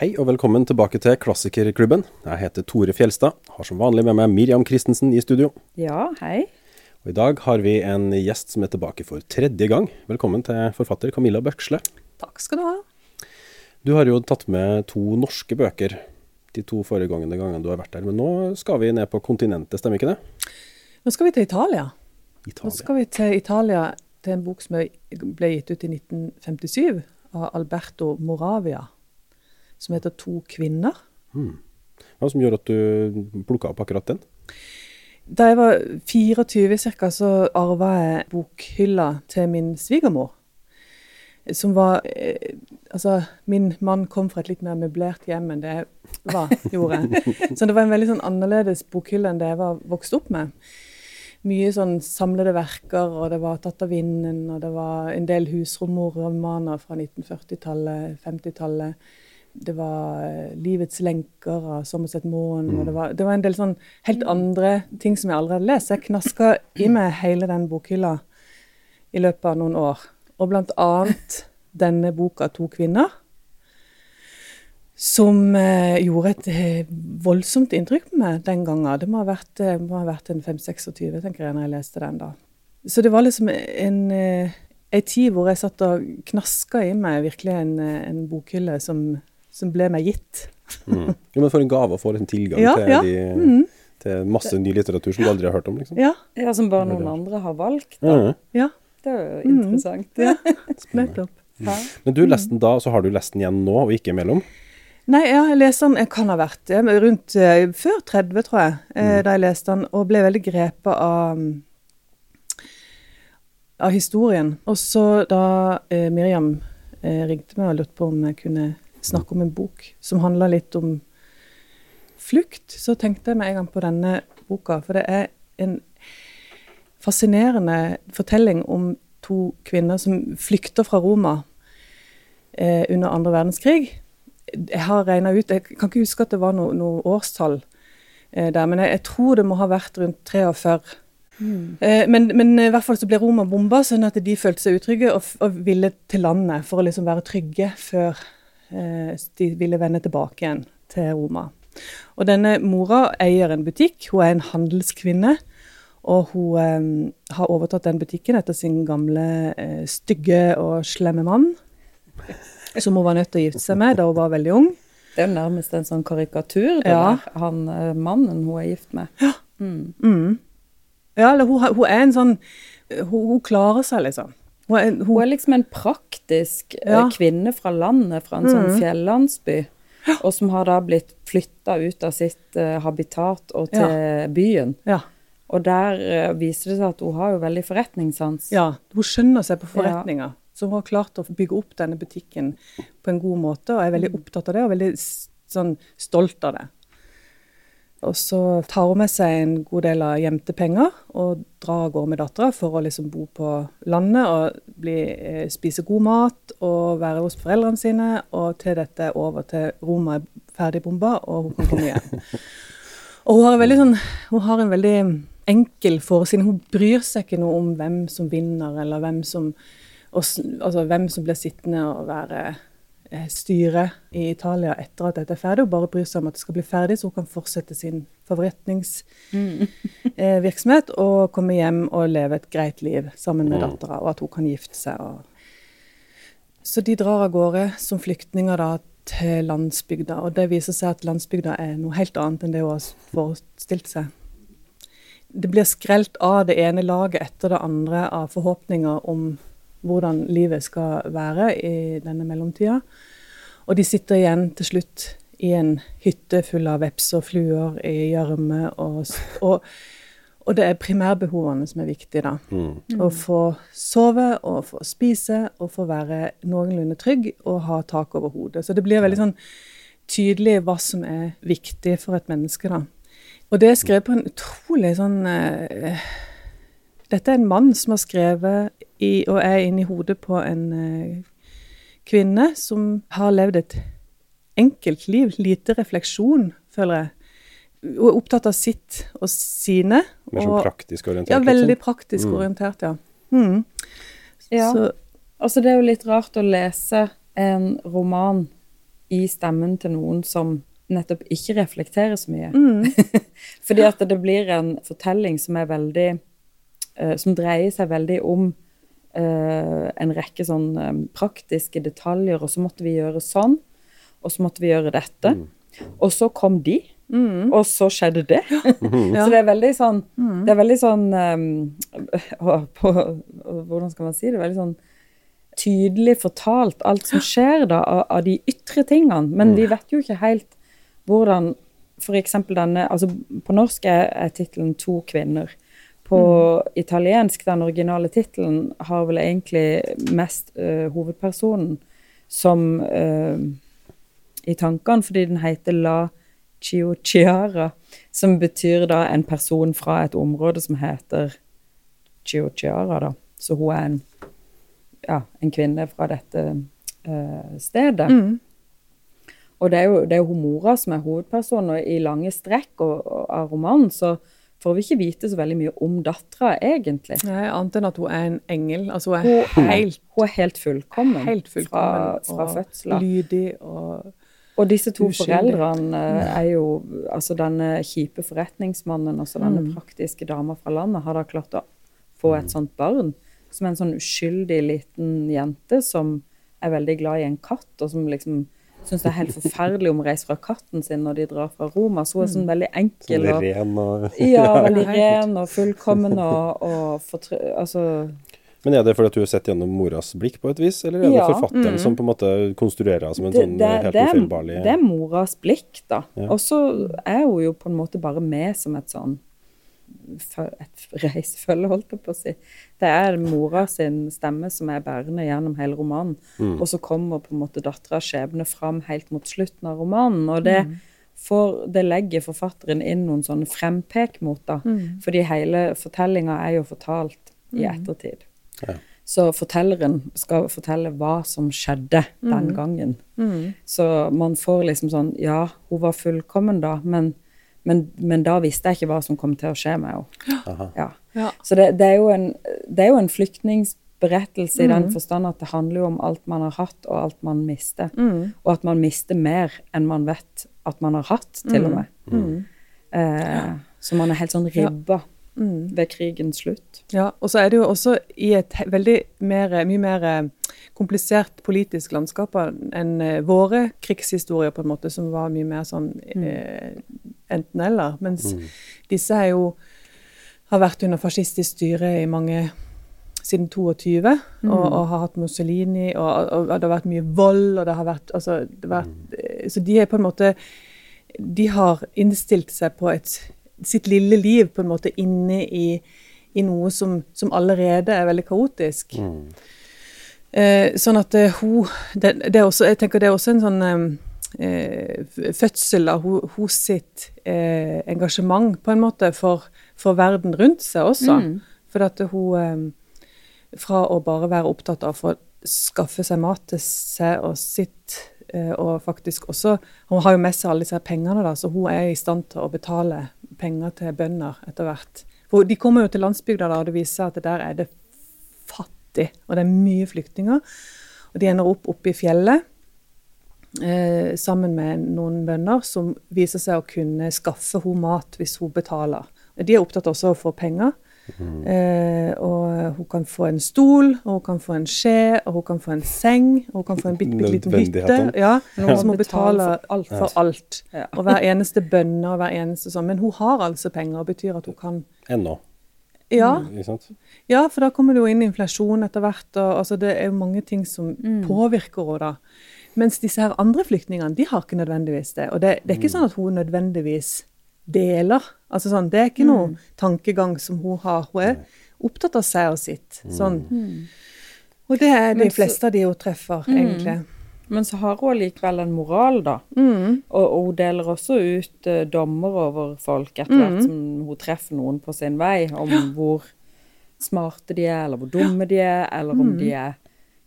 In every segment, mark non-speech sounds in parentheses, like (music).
Hei og velkommen tilbake til Klassikerklubben. Jeg heter Tore Fjelstad. Har som vanlig med meg Miriam Christensen i studio. Ja, hei. Og I dag har vi en gjest som er tilbake for tredje gang. Velkommen til forfatter Camilla Bøksle. Takk skal du ha. Du har jo tatt med to norske bøker de to foregående gangene du har vært der. Men nå skal vi ned på kontinentet, stemmer ikke det? Nå skal vi til Italia. Italia. Nå skal vi til Italia til en bok som ble gitt ut i 1957 av Alberto Moravia som heter To kvinner. Hmm. Hva som gjør at du plukka opp akkurat den? Da jeg var 24 ca., så arva jeg bokhylla til min svigermor. Som var eh, Altså, min mann kom fra et litt mer møblert hjem enn det jeg var, gjorde. (laughs) Så det var en veldig sånn annerledes bokhylle enn det jeg var vokst opp med. Mye sånn samlede verker, og det var 'Tatt av vinden', og det var en del husromorer-romaner fra 1940-tallet, 50-tallet det var uh, 'Livets lenker' av Sommerseth Moen. Mm. Og det var, det var, en del sånn helt andre ting som jeg aldri hadde lest. Jeg knaska i meg hele den bokhylla i løpet av noen år. Og blant annet denne boka 'To kvinner', som eh, gjorde et eh, voldsomt inntrykk på meg den gangen. Det må ha vært, må ha vært en 5-26, tenker jeg, når jeg leste den da. Så det var liksom en, en tid hvor jeg satt og knaska i meg virkelig en, en bokhylle som som ble meg gitt. mm. Jo, men For en gave å få liksom tilgang ja, til, ja. De, mm. til, masse ny litteratur som du aldri har hørt om. liksom. Ja, ja Som bare noen andre har valgt. da. Ja. Det er jo interessant. Ja, (laughs) (laughs) nettopp. Mm. Men du leste den da, så har du lest den igjen nå, og ikke imellom? Nei, ja, jeg leste den Jeg kan ha vært det, rundt uh, før 30, tror jeg, uh, mm. da jeg leste den, og ble veldig grepet av av historien. Og så da eh, Miriam ringte meg og lurte på om jeg kunne snakke om en bok som handler litt om flukt, så tenkte jeg med en gang på denne boka. For det er en fascinerende fortelling om to kvinner som flykter fra Roma eh, under andre verdenskrig. Jeg har regna ut Jeg kan ikke huske at det var noe, noe årstall eh, der, men jeg, jeg, tror det må ha vært rundt 43. Mm. Eh, men, men, i hvert fall så ble Roma bomba, sånn at de følte seg utrygge og, og ville til landet for å liksom være trygge før Eh, de ville vende tilbake igjen til Roma. Og denne mora eier en butikk, hun er en handelskvinne. Og hun eh, har overtatt den butikken etter sin gamle eh, stygge og slemme mann. (laughs) Som hun var nødt til å gifte seg med da hun var veldig ung. Det er jo nærmest en sånn karikatur, det ja. der. Han eh, mannen hun er gift med. Ja. Mm. Mm. Ja, eller hun, hun, er en sånn hun, hun klarer seg, liksom. Hun er, hun, hun er liksom en praktisk eh, ja. kvinne fra landet, fra en sånn mm. sånn fjellandsby. Ja. Og som har da blitt flytta ut av sitt uh, habitat og til ja. byen. Og der uh, viser det seg at hun har jo veldig forretningssans. Ja, hun skjønner seg på forretninger. Så hun har klart å bygge opp denne butikken på en god måte, og er veldig mm. opptatt av det og veldig sånn, stolt av det. Og så tar hun med seg en god del av gjemte penger og drar av gårde med dattera for å liksom bo på landet og bli, eh, spise god mat og være hos foreldrene sine. Og til dette over til Roma er ferdigbomba, og hun kan komme hjem. (laughs) Og hun har, sånn, hun har, en veldig enkel forestilling. Hun bryr seg ikke noe om hvem som vinner, eller hvem som, og, altså, hvem som blir sittende og være styret i Italia etter at dette er ferdig, og bare bryr seg om at det skal bli ferdig, så hun kan fortsette sin forretningsvirksomhet mm. og komme hjem og leve et greit liv sammen med mm. dattera, og at hun kan gifte seg. Og... Så de drar av gårde som flyktninger da til landsbygda, og det viser seg at landsbygda er noe helt annet enn det hun har forestilt seg. Det blir skrelt av det ene laget etter det andre av forhåpninger om hvordan livet skal være i denne mellomtida. Og de sitter igjen til slutt i en hytte full av veps og fluer i gjørme. Og, og, og, det er primærbehovene som er viktige, da. Mm. Å få sove og få spise og få være noenlunde trygg og ha tak over hodet. Så det blir veldig sånn tydelig hva som er viktig for et menneske, da. Og det er skrevet på en utrolig sånn uh, Dette er en mann som har skrevet i, og er inni hodet på en uh, kvinne som har levd et enkelt liv. Lite refleksjon, føler jeg. Og er opptatt av sitt og sine. Mer sånn praktisk orientert? Ja, veldig liksom. praktisk mm. orientert, ja. Mm. Ja. Så, altså det er jo litt rart å lese en roman i stemmen til noen som nettopp ikke reflekterer så mye. Mm. (laughs) Fordi at det blir en fortelling som er veldig uh, Som dreier seg veldig om uh, en rekke sånn um, praktiske detaljer, og så måtte vi gjøre sånn, og så måtte vi gjøre dette. Mm. Og så kom de, mm. og så skjedde det. (laughs) så det er veldig sånn mm. Det er veldig sånn um, på, Hvordan skal man si det? Veldig sånn tydelig fortalt alt som skjer da, av, av de ytre tingene. Men vi mm. vet jo ikke helt hvordan f.eks. denne altså På norsk er, er tittelen 'To kvinner'. På mm. italiensk, den originale tittelen, har vel egentlig mest uh, hovedpersonen som uh, i tankene, fordi den heter La Chiociara, som betyr da en person fra et område som heter Chiociara, da. Så hun er en, ja, en kvinne fra dette uh, stedet. Mm. Og det er jo, det er jo mora som er hovedpersonen, og i lange strekk og, og, av romanen så får vi ikke vite så veldig mye om dattera, egentlig. Nei, Annet enn at hun er en engel. Altså hun er, hun helt, hun er helt fullkommen, helt fullkommen fra, fra fødselen. Lydig og og disse to uskyldig. foreldrene eh, er jo Altså denne kjipe forretningsmannen og så denne mm. praktiske dama fra landet har da klart å få et sånt barn som en sånn uskyldig liten jente som er veldig glad i en katt, og som liksom syns det er helt forferdelig om å reise fra katten sin når de drar fra Roma. Så hun er sånn mm. veldig enkel og, ren og Ja, (laughs) veldig ren og fullkommen og, og fortry... Altså men er det fordi at du har sett gjennom moras blikk på et vis, eller er det forfatteren mm. som på en måte konstruerer som en det, sånn det, helt ufeilbarlig Det er moras blikk, da. Ja. Og så er hun jo på en måte bare med som et sånn et reisefølge, holdt jeg på å si. Det er mora sin stemme som er bærende gjennom hele romanen. Mm. Og så kommer på en måte datteras skjebne fram helt mot slutten av romanen. Og det, mm. For det legger forfatteren inn noen sånne frempek mot, da. Mm. Fordi hele fortellinga er jo fortalt i mm. ettertid. Ja. Så fortelleren skal fortelle hva som skjedde den mm. gangen. Mm. Så man får liksom sånn Ja, hun var fullkommen da, men men, men, da visste jeg ikke hva som kom til å skje med henne. Ja. Ja. Så det, det, er jo en, det er jo en flyktningberettelse mm. i den mm. forstand at det handler jo om alt man har hatt, og alt man mister. Mm. Og at man mister mer enn man vet at man har hatt, til og mm. med. Mm. Eh, så man er helt sånn ribba. Mm. ved krigens slutt. Ja, og så er det jo også i et veldig mer, mye mer eh, komplisert politisk landskap enn eh, våre krigshistorier, på en måte, som var mye mer sånn mm. eh, enten-eller. Mens mm. disse er jo har vært under fascistisk styre i mange siden 22, mm. og, og, har hatt Mussolini, og, og, og, det har vært mye vold, og det har vært, altså, det har vært mm. Så de er på en måte De har innstilt seg på et, sitt lille liv på en måte inne i, i noe som, som, allerede er veldig kaotisk. Mm. Eh, sånn at det, eh, hun det, det, også, Jeg tenker det er også en sånn eh, fødsel av hos sitt eh, engasjement, på en måte, for, for, verden rundt seg også. Mm. For at hun eh, Fra å bare være opptatt av å skaffe seg mat til seg og sitt, og faktisk også Hun har jo med seg alle disse pengene, da, så hun er i stand til å betale penger til bønder etter hvert. For de kommer jo til landsbygda, da, og det viser seg at der er det fattig, og det er mye flyktninger. Og de ender opp oppe i fjellet eh, sammen med noen bønder som viser seg å kunne skaffe henne mat hvis hun betaler. De er opptatt også av å få penger. Mm. Eh, og hun kan få en stol, og hun kan få en skje, og hun kan få en seng, og hun kan få en bitte, bitte liten hytte. Ja, Noen som må betale for alt. For alt. Ja. Og hver eneste bønne og hver eneste sånn. Men hun har altså penger, og betyr at hun kan Ennå. Ja. ja, for da kommer det jo inn inflasjon etter hvert. og altså, Det er jo mange ting som mm. påvirker henne. da. Mens disse her andre flyktningene de har ikke nødvendigvis det. Og det, det er ikke mm. sånn at hun nødvendigvis deler. Altså sånn, Det er ikke noe mm. tankegang som hun har. Hun er opptatt av seg og sitt. Mm. Sånn. Mm. Og det er de fleste av de hun treffer, mm. egentlig. Men så har hun likevel en moral, da. Mm. Og, og, hun deler også ut uh, dommer over folk etter hvert som hun treffer noen på sin vei, om hvor smarte de er, eller hvor dumme de er, eller om de er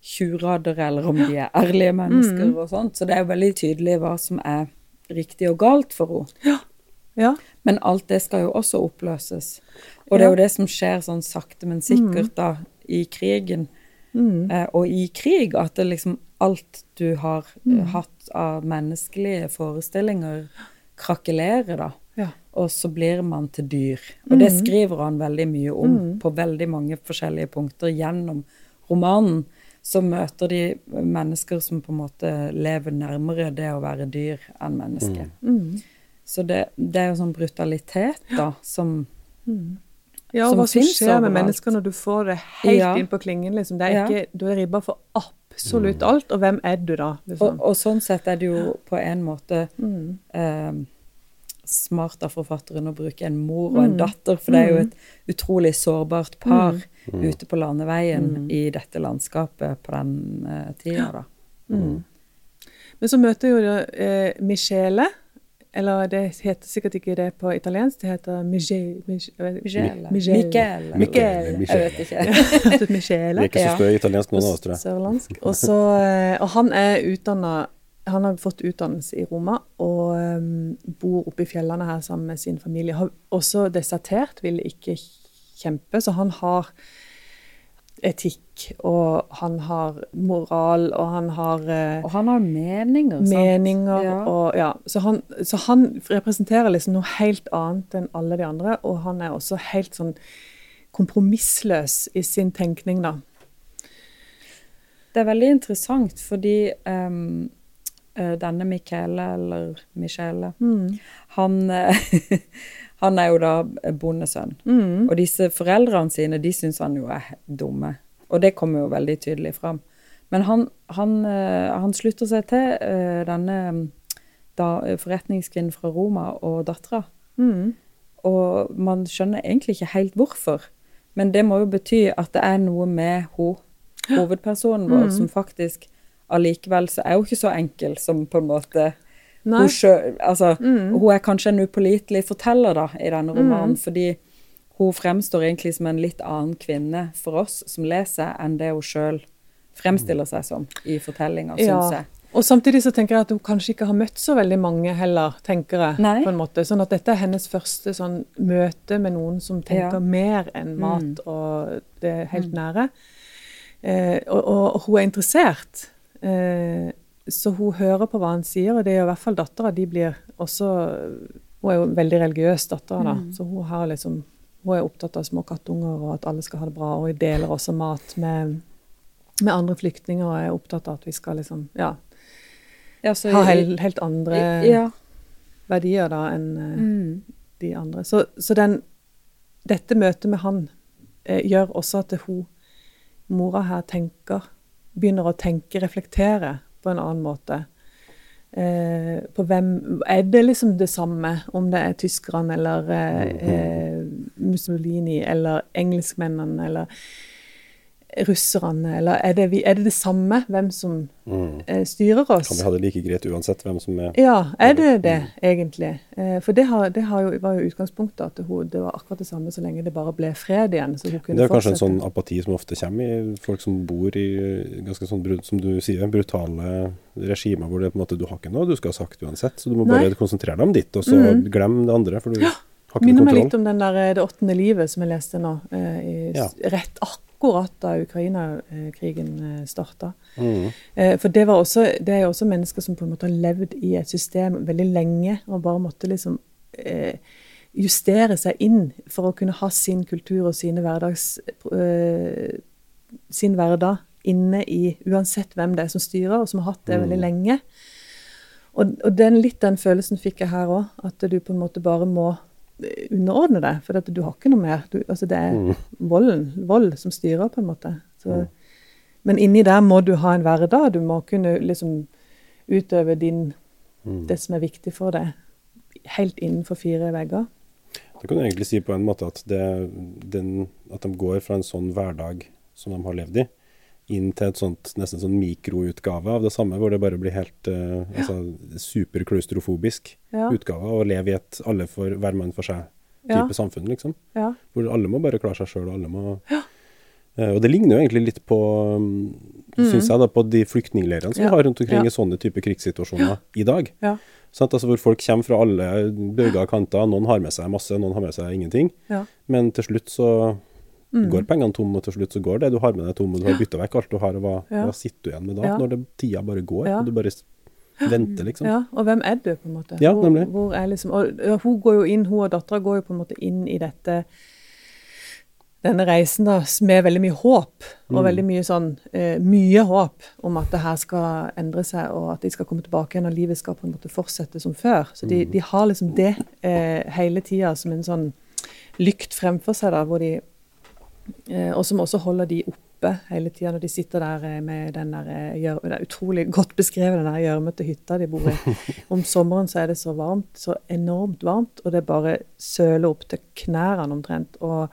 tjuvrader, eller om de er ærlige mennesker mm. og sånt. Så det er jo veldig tydelig hva som er riktig og galt for henne. Ja. Ja. Men alt det skal jo også oppløses. Og det er jo det som skjer sånn sakte, men sikkert mm. da, i krigen. Mm. Eh, og i krig, at det liksom alt du har mm. hatt av menneskelige forestillinger, krakelerer, da. Ja. Og så blir man til dyr. Og det mm. skriver han veldig mye om mm. på veldig mange forskjellige punkter gjennom romanen. Så møter de mennesker som på en måte lever nærmere det å være dyr enn menneske. Mm. Mm. Så det, det, er jo sånn brutalitet, da, som mm. Ja, og hva som skjer overalt. med mennesker når du får det helt ja. inn på klingen. Liksom. Det er ikke. Du er ribba for absolutt mm. alt, og hvem er du da? Liksom? Og, og, sånn sett er det jo på en måte mm. eh, smart av forfatteren å bruke en mor og en mm. datter, for det er jo mm. et utrolig sårbart par mm. ute på landeveien i dette landskapet på den eh, tida, da. Men så møter jo eh, Michele eller det heter sikkert ikke det på italiensk, det heter Michele. Michele. Michele. Michele. Jeg vet ikke. (laughs) Michele. Vi er ikke så stø italiensk nå, tror jeg. Sørlandsk. Og, så, eh, og han er utdanna han har fått utdannelse i Roma og um, bor oppe i fjellene her sammen med sin familie. Har også desertert, ville ikke kjempe, så han har etikk, og han har moral, og han har eh, Og han har meninger, meninger sant? Ja. Og, ja. Så, han, så, han, representerer liksom noe helt annet enn alle de andre, og han er også helt sånn kompromissløs i sin tenkning, da. Det er veldig interessant, fordi um, denne Michele, eller Michele, mm. han (laughs) Han er jo da bondesønn. Mm. Og disse foreldrene sine, de syns han jo er dumme. Og det kommer jo veldig tydelig fram. Men han, han, uh, han slutter seg til uh, denne da, forretningskvinnen fra Roma og dattera. Mm. Og man skjønner egentlig ikke helt hvorfor. Men det må jo bety at det er noe med hun, hovedpersonen vår mm. som faktisk allikevel så er hun ikke så enkel som på en måte hun, selv, altså, mm. hun, er kanskje en upålitelig forteller da, i denne romanen, mm. fordi hun fremstår egentlig som en litt annen kvinne for oss som leser, enn det hun sjøl fremstiller seg som i fortellinga, ja. syns jeg. Og samtidig så tenker jeg at hun kanskje ikke har møtt så veldig mange heller, tenker jeg. Nei. på en måte. Sånn at dette er hennes første sånn møte med noen som tenker ja. mer enn mm. mat mm. og det helt mm. nære. Eh, og, og, og, hun er interessert. Eh, så hun hører på hva han sier, og det er i hvert fall dattera. De blir også Hun er jo veldig religiøs, dattera, da. Mm. Så hun, har liksom, hun er opptatt av små kattunger og at alle skal ha det bra. Og hun deler også mat med, med andre flyktninger og er opptatt av at vi skal liksom Ja. ja ha helt, helt andre ja. verdier da enn mm. de andre. Så, så den, dette møtet med han eh, gjør også at hun, mora her, tenker Begynner å tenke, reflektere på en annen måte. Eh, på hvem Er det liksom det samme om det er tyskerne eller eh, mm-hmm. eh, Mussolini eller engelskmennene eller russerne, eller er det, vi, er det, det samme hvem som mm. eh, styrer oss? Kan vi ha det like greit uansett hvem som er Ja, er det det, mm. egentlig? Eh, for det, har, det har jo, var jo utgangspunktet at hun, det var akkurat det samme så lenge det bare ble fred igjen. så hun kunne Det er kanskje fortsette. en sånn apati som ofte kommer i folk som bor i ganske sånn, som du sier, brutale regimer hvor det på en måte du har ikke noe du skal ha sagt uansett, så du må bare Nei. konsentrere deg om ditt, og så mm. glem det andre. for du ja. Minner meg litt om den der, eh, Det åttende livet som jeg leste nå, eh, i, ja. rett akkurat da Ukraina-krigen eh, starta. Mm. Eh, for det, også, det, er også mennesker som på en måte har levd i et system veldig lenge og bare måtte liksom eh, justere seg inn for å kunne ha sin kultur og sine hverdags, sin hverdag inne i uansett hvem det er som styrer, og som har hatt det veldig mm. lenge. Og, og den, litt den følelsen fikk jeg her òg, at du på en måte bare må underordne det. for du har ikke noe mer. Du, altså det er mm. volden, vold som styrer, på en måte. Så, mm. Men inni der må du ha en hverdag. Du må kunne liksom utøve din, mm. det som er viktig for deg, helt innenfor fire vegger. Da kan du egentlig si på en måte at, det, den, at de går fra en sånn hverdag som de har levd i, inn til et sånt, nesten sånn mikroutgave av det samme, hvor det bare blir helt uh, ja. altså, superklaustrofobisk ja. utgave av å leve i et alle for hver mann for seg-type ja. samfunn, liksom. Hvor alle må bare klare seg sjøl, og alle må uh, Og det ligner jo egentlig litt på, um, mm. syns jeg, da, på de flyktningleirene som vi har rundt omkring i sånne type krigssituasjoner i dag. Altså, hvor folk kommer fra alle bøyger og kanter. Noen har med seg masse, noen har med seg ingenting. Men til slutt så mm. går pengene tomme til slutt så går det du har med deg tomme. du har bytta vekk alt du har, og hva, ja. hva sitter du igjen med da? Ja. Når det, tida bare går, og du bare venter, liksom. Ja, og hvem er du, på en måte? Ja, nemlig. Hvor, hvor liksom, og hun går jo inn, hun og dattera går jo på en måte inn i dette denne reisen da, med veldig mye håp, og mm. veldig mye sånn eh, mye håp om at det her skal endre seg, og at de skal komme tilbake igjen, og livet skal på en måte fortsette som før. Så de, mm. de har liksom det eh, hele tida som en sånn lykt fremfor seg, da, hvor de Og som også holder de oppe hele tida når de sitter der eh, med den der eh, Det er utrolig godt beskrevet, den der gjørmete hytta de bor i. (laughs) Om sommeren så er det så varmt, så enormt varmt, og det bare søler opp til knærne omtrent. og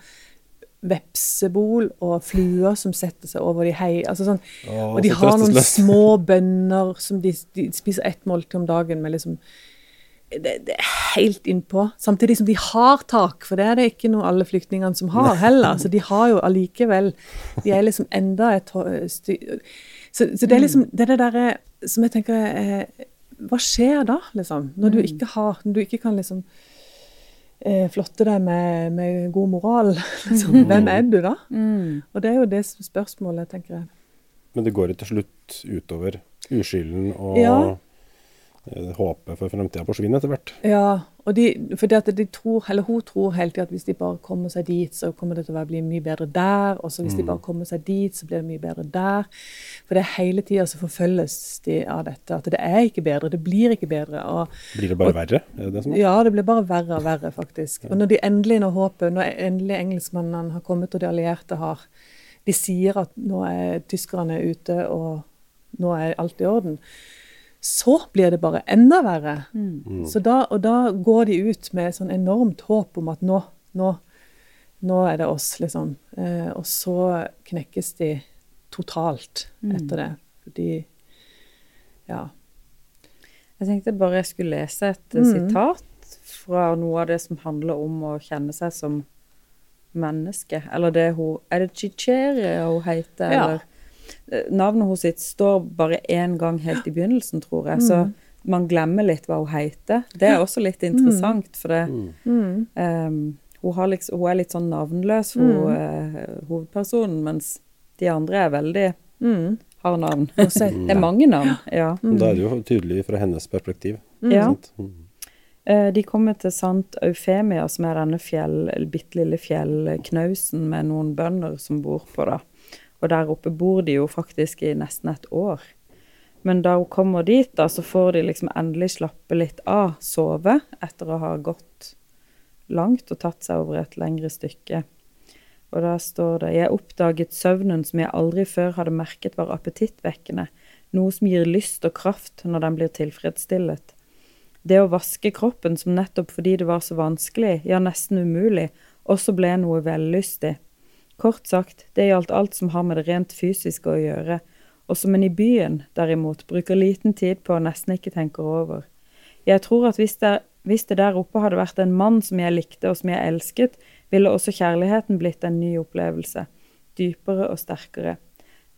vepsebol og fluer som setter seg over de hei. Altså sånn, Åh, og de har noen små bønner som de, de, spiser ett måltid om dagen med liksom det, det, er helt innpå. Samtidig som de har tak, for det er det ikke noe alle flyktningene som har heller. Så de har jo allikevel De er liksom enda et styr så, så, det er liksom det, er det derre som jeg tenker eh, Hva skjer da, liksom? Når du mm. ikke har Når du ikke kan liksom eh, flotte deg med, med, god moral. (laughs) Liksom. Mm. Hvem er du da? Mm. Og det er jo det spørsmålet, tenker jeg. Men det går jo til slutt utover uskylden og ja. Eh, håpet for fremtida forsvinner etter hvert. Ja, og de, for det at de tror, eller hun tror hele tida at hvis de bare kommer seg dit, så kommer det til å bli mye bedre der. Og så hvis mm. de bare kommer seg dit, så blir det mye bedre der. For det er hele tida så forfølges de av dette. At det er ikke bedre, det blir ikke bedre. Og, blir det bare og, verre? Er det det som? Ja, det blir bare verre og verre, faktisk. Ja. Og når de endelig, når håpet, når endelig engelskmennene har kommet, og de allierte har De sier at nå er tyskerne ute, og nå er alt i orden så blir det bare enda verre. Mm. mm. Så da, og da går de ut med sånn enormt håp om at nå, nå, nå er det oss, liksom. Eh, og så knekkes de totalt mm. etter det. Fordi Ja. Jeg tenkte bare jeg skulle lese et mm. sitat fra noe av det som handler om å kjenne seg som menneske. Eller det hun Er det Chichere hun heter? Ja. eller Navnet hennes sitt står bare én gang helt i begynnelsen, tror jeg. Så mm. man glemmer litt hva hun heter. Det er også litt (laughs) interessant, for det um, hun, liksom, hun, er litt sånn navnløs, hun, uh, hovedpersonen, mens de andre er veldig har navn. (laughs) det er mange navn, ja. Da er det jo tydelig fra hennes perspektiv. Ja. Uh, de kommer til Sant Eufemia, som er denne fjell, bitte lille fjellknausen med noen bønder som bor på, da. Og der oppe bor de jo faktisk i nesten et år. Men da hun kommer dit, da, så får de liksom endelig slappe litt av, sove, etter å ha gått langt og tatt seg over et lengre stykke. Og da står det Jeg oppdaget søvnen som jeg aldri før hadde merket var appetittvekkende, noe som gir lyst og kraft når den blir tilfredsstillet. Det å vaske kroppen som nettopp fordi det var så vanskelig, ja, nesten umulig, også ble noe vellystig. Kort sagt, det gjaldt alt som har med det rent fysiske å gjøre, og som en i byen, derimot, bruker liten tid på og nesten ikke tenker over. Jeg tror at hvis det, hvis det der oppe hadde vært en mann som jeg likte og som jeg elsket, ville også kjærligheten blitt en ny opplevelse, dypere og sterkere.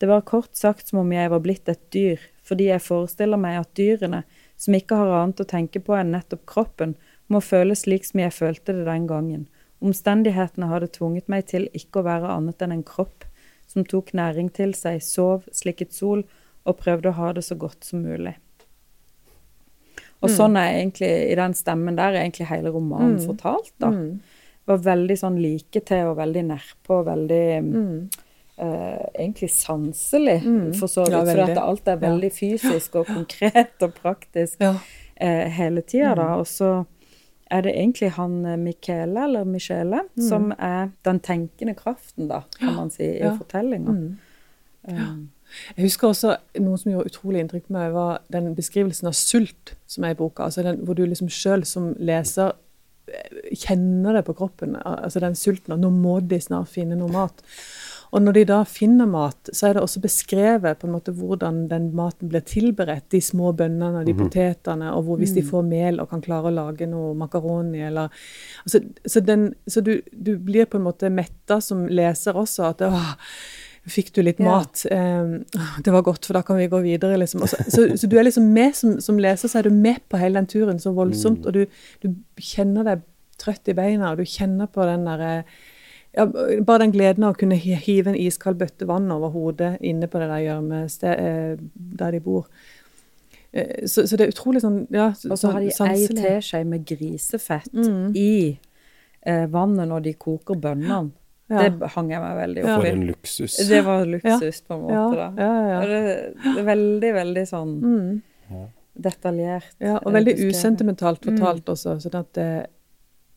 Det var kort sagt som om jeg var blitt et dyr, fordi jeg forestiller meg at dyrene, som ikke har annet å tenke på enn nettopp kroppen, må føles slik som jeg følte det den gangen, Omstendighetene hadde tvunget meg til ikke å være annet enn en kropp som tok næring til seg, sov, slikket sol og prøvde å ha det så godt som mulig. Og mm. sånn er egentlig, i den stemmen der, er egentlig hele romanen mm. fortalt, da. Mm. Var veldig sånn like til og veldig nedpå, veldig uh, egentlig sanselig, mm. for så vidt. Ja, for at alt er veldig ja. fysisk og konkret og praktisk ja. uh, hele tida, da. Mm. Og så er det egentlig han eh, Michele, eller Michele, mm. som er den tenkende kraften, da, kan man si, i ja. fortellinga. Mm. Ja. Jeg husker også noe som gjorde utrolig inntrykk på meg, var den beskrivelsen av sult som er i boka. altså den, Hvor du liksom sjøl som leser eh, kjenner det på kroppen. altså Den sulten. Og nå må de snart finne noe mat. Og når de da finner mat, så er det også beskrevet på en måte hvordan den maten blir tilberedt. De små bønnene de mm -hmm. potetene, og hvor, hvis de mm. får mel og kan klare å lage noe makaroni eller altså, Så, den, så du, du, blir på en måte metta som leser også. at åh, Fikk du litt ja. mat? Um, det var godt, for da kan vi gå videre. Liksom. Så, så, så, du er liksom med som, som, leser, så er du med på hele den turen så voldsomt. Mm. Og du, du, kjenner deg trøtt i beina, og du kjenner på den derre ja, bare den gleden av å kunne hive en iskald bøtte vann over hodet inne på det der gjørmestedet eh, der de bor. Eh, så, så, det er utrolig sånn ja, Og så har de ei teskje med grisefett mm. i eh, vannet når de koker bønnene. Ja. Det hang jeg meg veldig opp i. For en luksus. Det var luksus, på en måte. da. Det, det, er veldig, veldig sånn mm. detaljert. Ja, og veldig usentimentalt fortalt mm. også. sånn at det,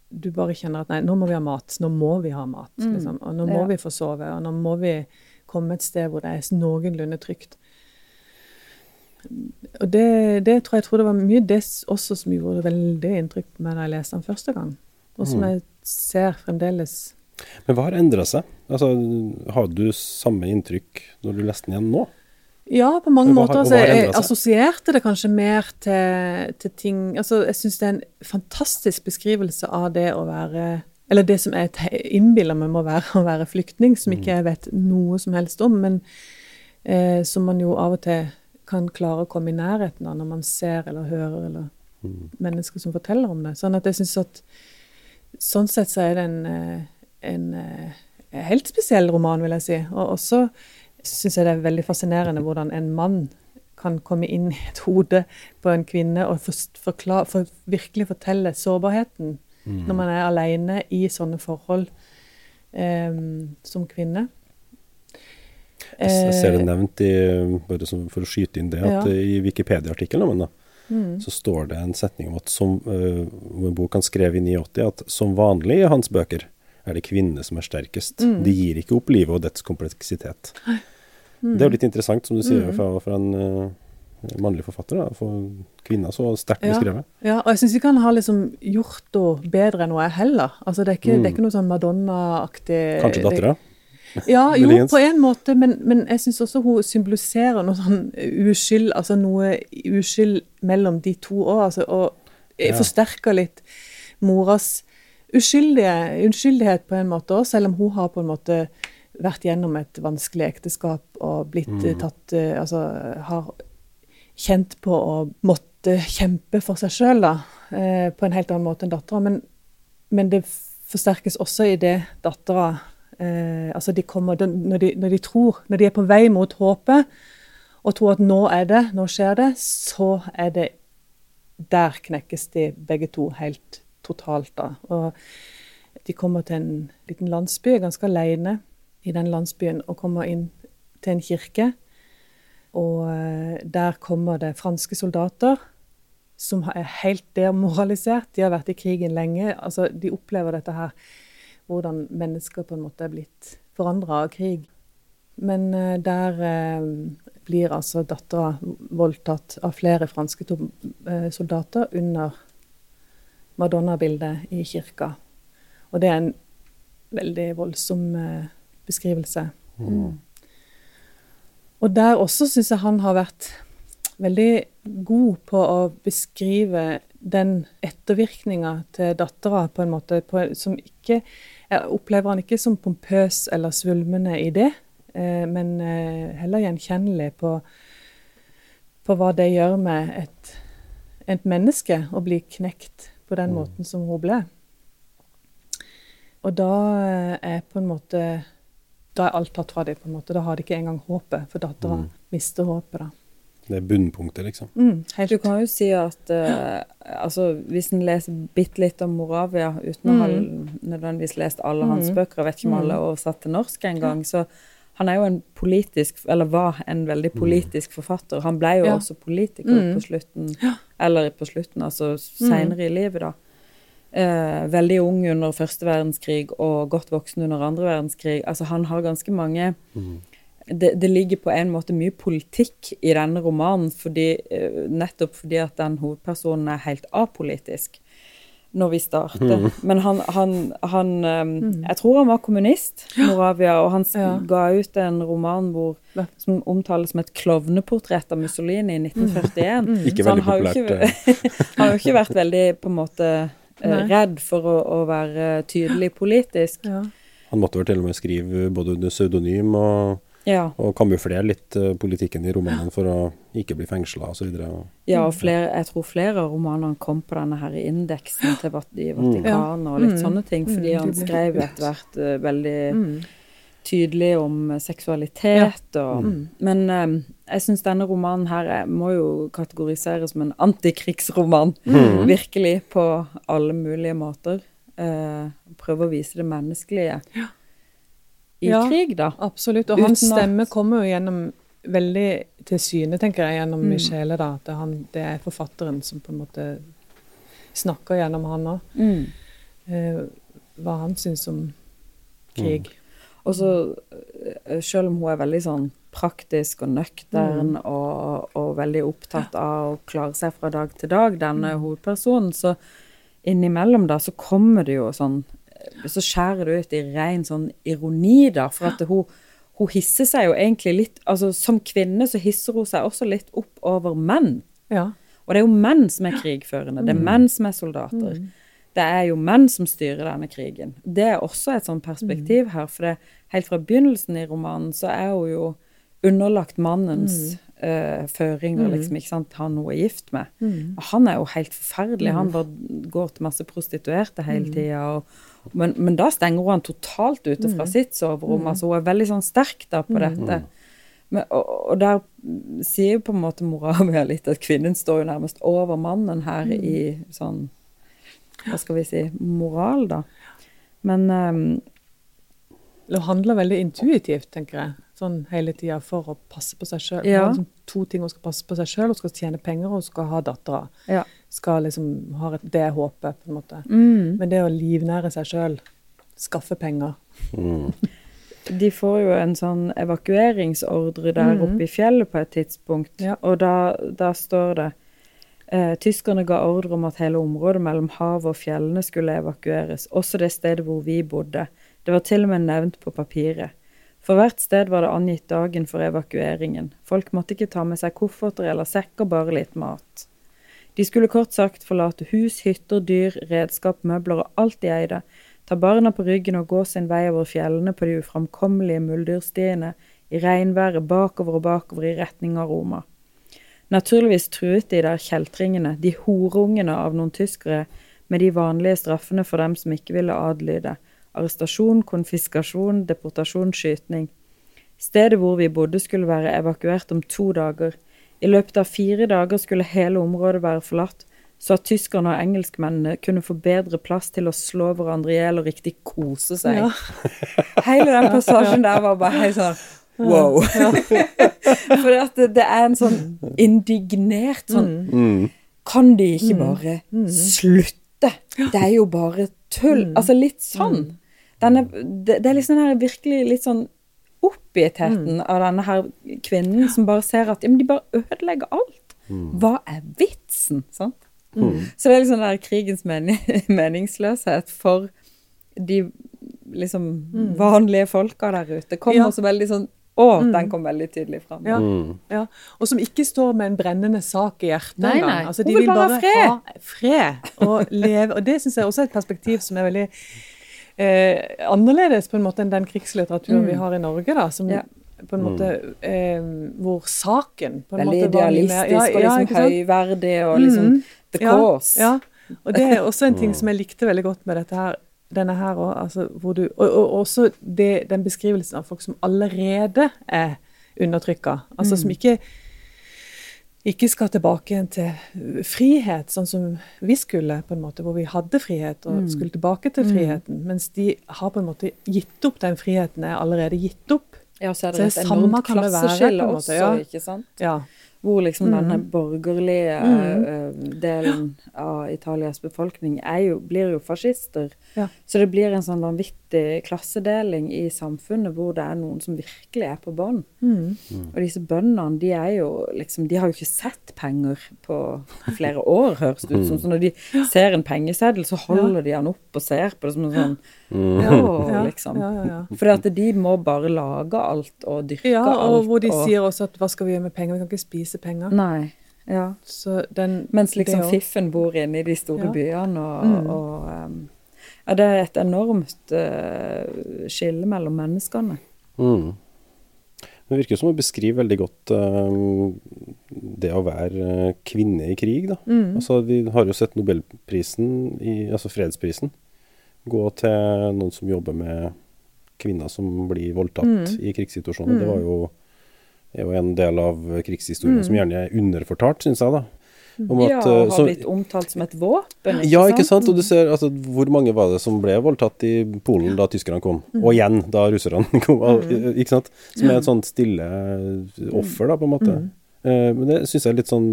du bare kjenner at nei, nå må vi ha mat. Nå må vi ha mat. Mm. Liksom. Og nå må ja. vi få sove. Og nå må vi komme et sted hvor det er noenlunde trygt. Og det, det, tror jeg, tror det var mye det også som gjorde veldig inntrykk på meg da jeg leste den første gang. Og som mm. jeg ser fremdeles men hva har endra seg? Altså, har du samme inntrykk når du leste den igjen nå? Ja, på mange hva, måter. Altså, jeg assosierte det kanskje mer til, til ting altså, Jeg syns det er en fantastisk beskrivelse av det å være Eller det som jeg innbiller meg må være å være flyktning, som ikke mm. jeg vet noe som helst om, men eh, som man jo av og til kan klare å komme i nærheten av når man ser eller hører eller mm. mennesker som forteller om det. Sånn at jeg syns at Sånn sett så er det en en, en eh, helt spesiell roman, vil jeg si. Og også syns jeg det er veldig fascinerende hvordan en mann kan komme inn i et hode på en kvinne og forklare, for virkelig fortelle sårbarheten mm. når man er alene i sånne forhold um, som kvinne. Jeg ser det eh, nevnt i, bare for å skyte inn det, at ja. i Wikipedia-artikkelen om mm. så står det en setning om at som, uh, en bok han skrev i 89 at som vanlig i hans bøker er det kvinnene som er sterkest. Mm. De gir ikke opp livet og dets kompleksitet. (laughs) Mm. Det er jo litt interessant, som du sier, mm. fra, fra en uh, mannlig forfatter. Da, for kvinner så sterkt ja. beskrevet. Ja, og jeg syns ikke han har liksom gjort det bedre enn hun er heller. Altså, det, er ikke, det er mm. ikke noe sånn Madonna-aktig Kanskje dattera? Ja, (laughs) jo, på en måte, men, men jeg syns også hun symboliserer noe sånn uskyld, altså noe uskyld mellom de to òg, altså, og ja. forsterker litt moras uskyldige, uskyldighet på en måte òg, selv om hun har på en måte vært gjennom et vanskelig ekteskap og blitt mm. tatt eh, Altså har kjent på å måtte kjempe for seg sjøl, da. Eh, på en helt annen måte enn dattera. Men, men, det forsterkes også i det dattera eh, Altså, de kommer når de, når de, tror Når de er på vei mot håpet og tror at nå er det, nå skjer det, så er det Der knekkes de begge to helt totalt, da. Og de kommer til en liten landsby, ganske alene i den landsbyen, og kommer inn til en kirke. Og eh, der kommer det franske soldater som er helt demoralisert. De har vært i krigen lenge. altså De opplever dette her, hvordan mennesker på en måte er blitt forandra av krig. Men uh, der uh, blir altså dattera voldtatt av flere franske soldater under Madonna-bildet i kirka. Og det er en veldig voldsom eh, beskrivelse. Mm. Og der også syns jeg han har vært veldig god på å beskrive den ettervirkninga til dattera på en måte på, som ikke Jeg opplever han ikke som pompøs eller svulmende i det, eh, men eh, heller gjenkjennelig på, på hva det gjør med et, et menneske å bli knekt på den mm. måten som hun ble. Og da eh, er på en måte Da er alt tatt fra dem. på en måte. Da har de ikke engang håpet, for dattera mm. mister håpet. da. Det er bunnpunktet, liksom. Mm, du kan jo si at uh, altså, hvis en leser bitte litt om Moravia, uten å ha mm. nødvendigvis lest alle hans mm. bøker, jeg vet ikke om alle er oversatt til norsk engang, så han er jo en politisk, eller var en veldig politisk forfatter. Han ble jo ja. også politiker mm. på slutten, eller på slutten, altså seinere mm. i livet, da. Eh, veldig ung under første verdenskrig og godt voksen under andre verdenskrig. Altså han har ganske mange mm. det, det, ligger på en måte mye politikk i denne romanen, fordi, eh, nettopp fordi at den hovedpersonen er helt apolitisk når vi starter. Mm. Men han, han, han um, mm. Jeg tror han var kommunist, Moravia, og han ja. ga ut en roman hvor, som omtales som et klovneportrett av Mussolini i 1941. Mm. Ikke veldig populært. Han (laughs) har jo ikke vært veldig på en måte redd for å, å, være tydelig politisk. Ja. Han måtte vel til og med skrive både under pseudonym og Ja. Og kamuflere litt uh, politikken i romanen for å ikke bli fengsla osv. Ja, og flere, jeg tror flere av romanene kom på denne her indeksen til i Vatikanet og litt mm. sånne ting, fordi mm. han skrev etter hvert uh, veldig mm. Tydelig om seksualitet og mm. Men um, jeg syns denne romanen her jeg må jo kategoriseres som en antikrigsroman. Mm. (laughs) Virkelig, på alle mulige måter. Uh, prøve å vise det menneskelige. Ja i ja, krig, da. Absolutt. Og hans stemme kommer jo gjennom veldig til syne, tenker jeg, gjennom mm. Michele. da, At han, det, er forfatteren som på en måte snakker gjennom han òg. Mm. Eh, hva han syns om krig. Mm. Og så, eh, selv om hun er veldig sånn praktisk og nøktern mm. og, og, veldig opptatt av å klare seg fra dag til dag, denne mm. hovedpersonen, så innimellom da så kommer det jo sånn så skjærer det ut i ren sånn ironi, da. For at hun, hun, hisser seg jo egentlig litt Altså som kvinne så hisser hun seg også litt opp over menn. Ja. Og det er jo menn som er krigførende. Det er mm. menn som er soldater. Mm. Det er jo menn som styrer denne krigen. Det er også et sånt perspektiv mm. her. For det, helt fra begynnelsen i romanen så er hun jo underlagt mannens mm. uh, føringer, mm. liksom, ikke sant, han hun er gift med. Mm. Han er jo helt forferdelig. Han bare går til masse prostituerte hele tida. Men, men, da stenger hun han totalt ute fra mm. sitt soverom. Mm. altså Hun er veldig sånn sterk da på mm. dette. Men, og, og, der sier jo på en måte Moravia litt at kvinnen står jo nærmest over mannen her mm. i sånn Hva skal vi si moral, da. Men um, Det handler veldig intuitivt, tenker jeg sånn hele tida for å passe på seg sjøl. Ja. Liksom to ting hun skal passe på seg sjøl, hun skal tjene penger og hun skal ha dattera. Ja. Skal liksom ha et, det håpet, på en måte. Mm. Men det å livnære seg sjøl, skaffe penger mm. (laughs) De får jo en sånn evakueringsordre der mm. oppe i fjellet på et tidspunkt, ja. og da, da, står det eh, Tyskerne ga ordre om at hele området mellom havet og fjellene skulle evakueres, også det stedet hvor vi bodde. Det var til og med nevnt på papiret. For hvert sted var det angitt dagen for evakueringen. Folk måtte ikke ta med seg kofferter eller sekker, bare litt mat. De skulle kort sagt forlate hus, hytter, dyr, redskap, møbler og alt de eide, ta barna på ryggen og gå sin vei over fjellene på de uframkommelige muldyrstiene, i regnværet bakover og bakover i retning av Roma. Naturligvis truet de der kjeltringene, de horungene av noen tyskere, med de vanlige straffene for dem som ikke ville adlyde, arrestasjon, konfiskasjon, deportasjon, skytning. Stedet hvor vi bodde skulle være evakuert om to dager. I løpet av fire dager skulle hele området være forlatt, så at tyskerne og engelskmennene kunne få bedre plass til å slå hverandre i hjel og riktig kose seg. Ja. Hele den passasjen der var bare helt sånn wow. (laughs) Ja. For det, det, er en sånn indignert sånn mm. Kan de ikke mm. bare mm. slutte? Det er jo bare tull. Mm. Altså litt sånn. Mm. Denne, det, det, er liksom den her virkelig litt sånn oppgittheten mm. av denne her kvinnen som bare ser at ja, men de bare ødelegger alt. Mm. Hva er vitsen? Sant? Mm. Så det er liksom den der krigens mening, (laughs) meningsløshet for de liksom mm. vanlige folka der ute. Kommer ja. også veldig sånn å, mm. den kom veldig tydelig fram. Ja, mm. ja, Og som ikke står med en brennende sak i hjertet nei, nei. Altså, de vil bare, bare ha fred og (laughs) leve. Og det syns jeg også er et perspektiv som er veldig eh, annerledes på en måte enn den krigslitteraturen mm. vi har i Norge. da, som ja. på en måte, eh, Hvor saken på en Veldig måte idealistisk ja, og liksom høyverdig og liksom mm. the cause. Ja, og det er også en ting som jeg likte veldig godt med dette her. Denne her òg, altså, hvor du, og, og også det, den beskrivelsen av folk som allerede er undertrykka. Altså mm. som ikke ikke skal tilbake igjen til frihet, sånn som vi skulle, på en måte, hvor vi hadde frihet og mm. skulle tilbake til mm. friheten. Mens de har på en måte gitt opp den friheten, er allerede gitt opp. Ja, så er det, så det et enormt klasseskille også, ja. ikke sant? Ja. Hvor liksom mm. denne borgerlige mm. delen av Italias befolkning jo, blir jo fascister. Ja. Så det blir en sånn vanvittig klassedeling i samfunnet hvor det er noen som virkelig er på bånn. Mm. Mm. Og disse bøndene, de er jo liksom De har jo ikke sett penger på flere år, høres det ut som. Så når de ser en pengeseddel, så holder de den opp og ser på det som en sånn (laughs) ja, liksom. Ja, ja, For at de må bare lage alt og dyrke alt. Ja, og hvor de og... sier også at hva skal vi gjøre med penger, vi kan ikke spise penger. Nei. Ja. Den, Mens liksom fiffen bor inne i de store byene, og, mm. og um, ja, det er et enormt uh, skille mellom menneskene. Mm. Det virker som å beskriver veldig godt um, det å være kvinne i krig. Da. Mm. Altså, vi har jo sett nobelprisen, i, altså fredsprisen, gå til noen som jobber med kvinner som blir voldtatt mm. i krigssituasjoner. Mm. Det var jo, er jo en del av krigshistorien mm. som gjerne er underfortalt, syns jeg. da. Om at, ja, og eh, har blitt omtalt som et våpen. Ikke ja, ikke sant? Og du ser altså, hvor mange var det som ble voldtatt i Polen da tyskerne kom, mm. og igjen da russerne (laughs) kom. Mm. Ikke sant? Som er et sånt stille offer, da, på en måte. Mm. Eh, men det syns jeg er litt sånn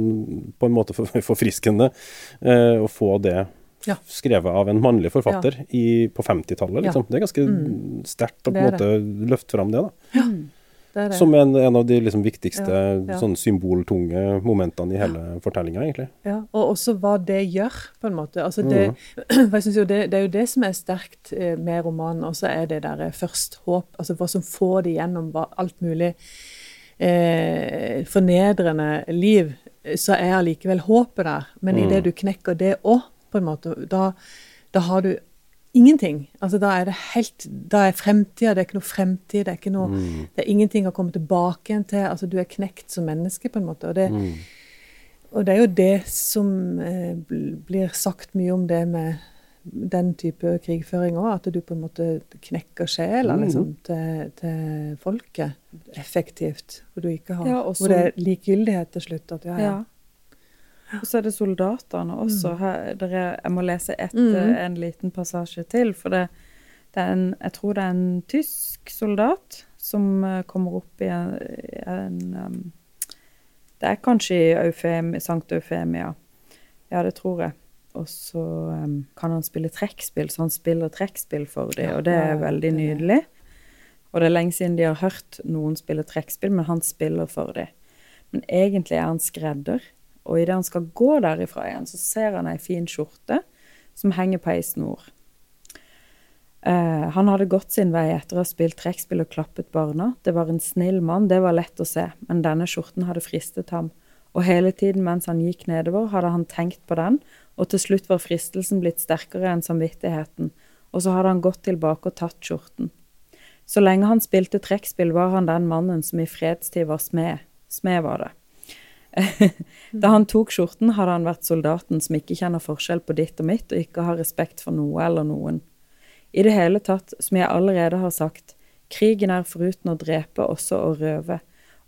på en måte (laughs) forfriskende eh, å få det ja. skrevet av en mannlig forfatter ja. i, på 50-tallet. Liksom. Det er ganske mm. sterkt å på en måte løfte fram det. da. Ja. Det det. Som en, en, av de liksom viktigste ja, ja. Sånn symboltunge momentene i hele ja. fortellinga, egentlig. Ja, og også hva det gjør, på en måte. Altså det, mm. (clears throat) for jeg synes jo det, det, er jo det som er sterkt eh, med romanen, også er det der eh, først håp. Altså hva som får de gjennom alt mulig eh, fornedrende liv, så er allikevel håpet der. Men mm. idet du knekker det òg, på en måte, da, da har du ingenting. Altså Da er det helt, da er fremtida Det er ikke noe fremtid. Det er, ikke noe, mm. det er ingenting å komme tilbake igjen til. altså Du er knekt som menneske, på en måte. Og det, mm. og det er jo det som eh, blir sagt mye om det med den type krigføring òg. At du på en måte knekker sjela mm. liksom, til, til, folket effektivt. Hvor, du ikke har, ja, hvor det er likegyldighet til slutt. At ja, ja. Og så er det soldatene også. Mm. Her, er, jeg må lese et, mm. en liten passasje til. For det, det, en Jeg tror det er en tysk soldat som uh, kommer opp i en, en um, Det er kanskje i Eufem, Sankt Eufemia. Ja, det tror jeg. Og så um, kan han spille trekkspill, så han spiller trekkspill for dem, og det er veldig nydelig. Og det er lenge siden de har hørt noen spille trekkspill, men han spiller for dem. Men egentlig er han skredder. Og idet han skal gå derifra igjen, så ser han ei en fin skjorte som henger på ei snor. Uh, han hadde gått sin vei etter å ha spilt trekkspill og klappet barna. Det var en snill mann, det var lett å se, men denne skjorten hadde fristet ham. Og hele tiden mens han gikk nedover, hadde han tenkt på den, og til slutt var fristelsen blitt sterkere enn samvittigheten, og så hadde han gått tilbake og tatt skjorten. Så lenge han spilte trekkspill, var han den mannen som i fredstid var smed. Smed var det. (laughs) da han tok skjorten, hadde han vært soldaten som ikke kjenner forskjell på ditt og mitt, og ikke har respekt for noe eller noen. I det hele tatt, som jeg allerede har sagt, krigen er foruten å drepe også å røve,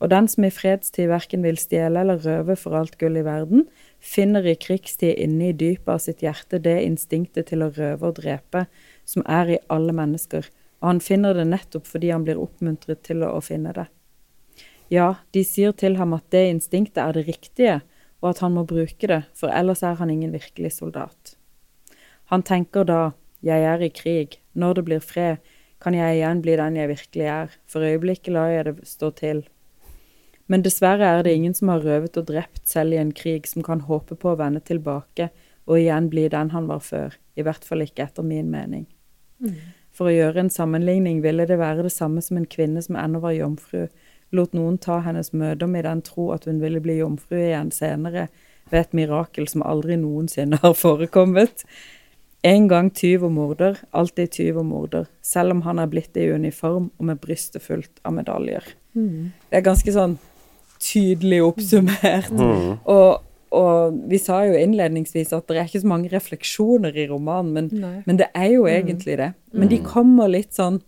og den som i fredstid verken vil stjele eller røve for alt gull i verden, finner i krigstid inne i dypet av sitt hjerte det instinktet til å røve og drepe som er i alle mennesker, og han finner det nettopp fordi han blir oppmuntret til å finne det. Ja, de sier til ham at det instinktet er det riktige, og at han må bruke det, for ellers er han ingen virkelig soldat. Han tenker da, jeg er i krig, når det blir fred, kan jeg igjen bli den jeg virkelig er, for øyeblikket lar jeg det stå til. Men dessverre er det ingen som har røvet og drept selv i en krig, som kan håpe på å vende tilbake og igjen bli den han var før, i hvert fall ikke etter min mening. Mm. For å gjøre en sammenligning ville det være det samme som en kvinne som ennå var jomfru, lot noen ta hennes mødom i den tro at hun ville bli jomfru igjen senere ved et mirakel som aldri noensinne har forekommet. En gang tyv og morder, alltid tyv og morder, selv om han er blitt i uniform og med brystet fullt av medaljer. Mm. Det er ganske sånn tydelig oppsummert. Mm. Og, og, vi sa jo innledningsvis at det er ikke så mange refleksjoner i romanen, men, men det er jo mm. egentlig det. Men de mm. kommer litt sånn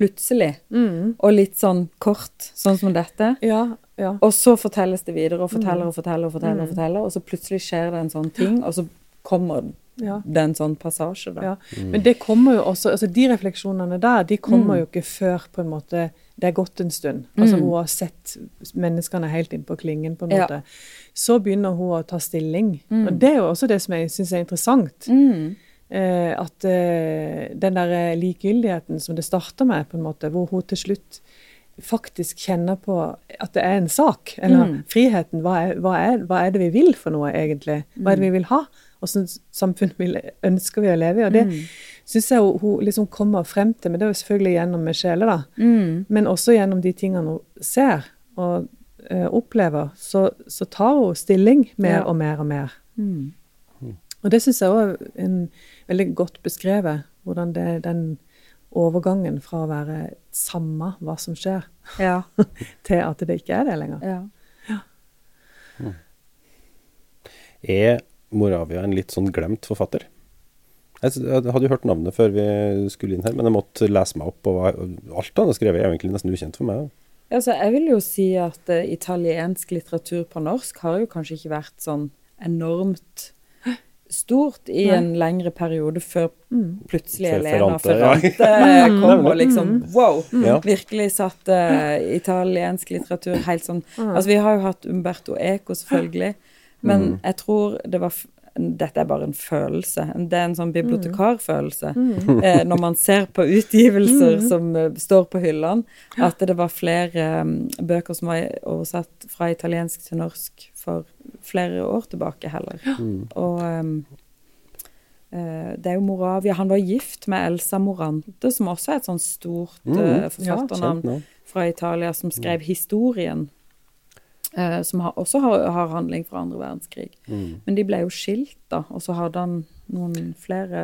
plutselig, mm. og litt sånn kort, sånn som dette. Ja, ja. Og så fortelles det videre, og forteller og forteller, og forteller, og mm. forteller, og så plutselig skjer det en sånn ting, og så kommer ja. det en sånn passasje. da. Ja. Mm. Men det kommer jo også, altså de refleksjonene der, de kommer mm. jo ikke før på en måte det er gått en stund. Altså mm. Hun har sett menneskene helt inn på klingen. på en måte. Så begynner hun å ta stilling. Og Det er jo også det som jeg syns er interessant. Mm. Eh, at eh, den der likegyldigheten som det starter med, på en måte, hvor hun til slutt faktisk kjenner på at det er en sak. Eller mm. friheten. Hva er, hva, er, hva er, det vi vil for noe, egentlig? Hva er det vi vil ha? Åssen samfunn vil, ønsker vi å leve i? Og det mm. syns jeg hun, hun, liksom kommer frem til. Men det er jo selvfølgelig gjennom Michelle, da. Mm. Men også gjennom de tingene hun ser og uh, opplever. Så, så, tar hun stilling mer ja. og mer og mer. Mm. Og det syns jeg òg er veldig godt beskrevet. Hvordan det, den overgangen fra å være samme hva som skjer, ja. (laughs) til at det ikke er det lenger. Ja. Ja. Er Moravia en litt sånn glemt forfatter? Jeg hadde jo hørt navnet før vi skulle inn her, men jeg måtte lese meg opp. Og alt han har skrevet er egentlig nesten ukjent for meg. Altså, jeg vil jo si at uh, italiensk litteratur på norsk har jo kanskje ikke vært sånn enormt stort i Nei. en lengre periode før mm. plutselig Elena Ferrante ja. (laughs) kom og liksom mm. wow! Mm. Virkelig satte uh, italiensk litteratur helt sånn Altså, vi har jo hatt Umberto Eco, selvfølgelig, men mm. jeg tror det var dette er bare en følelse. Det er en sånn bibliotekarfølelse. Mm. mm. (laughs) Eh, når man ser på utgivelser mm. som uh, står på hyllene, at det var flere um, bøker som var oversatt fra italiensk til norsk for flere år tilbake heller. Mm. Og um, uh, det er jo Moravia Han var gift med Elsa Morante, som også er et sånn stort uh, forfatternavn ja, fra Italia, som skrev historien Uh, som har, også har, har, handling fra andre verdenskrig. Mm. Men de ble jo skilt, da. Og så hadde han noen flere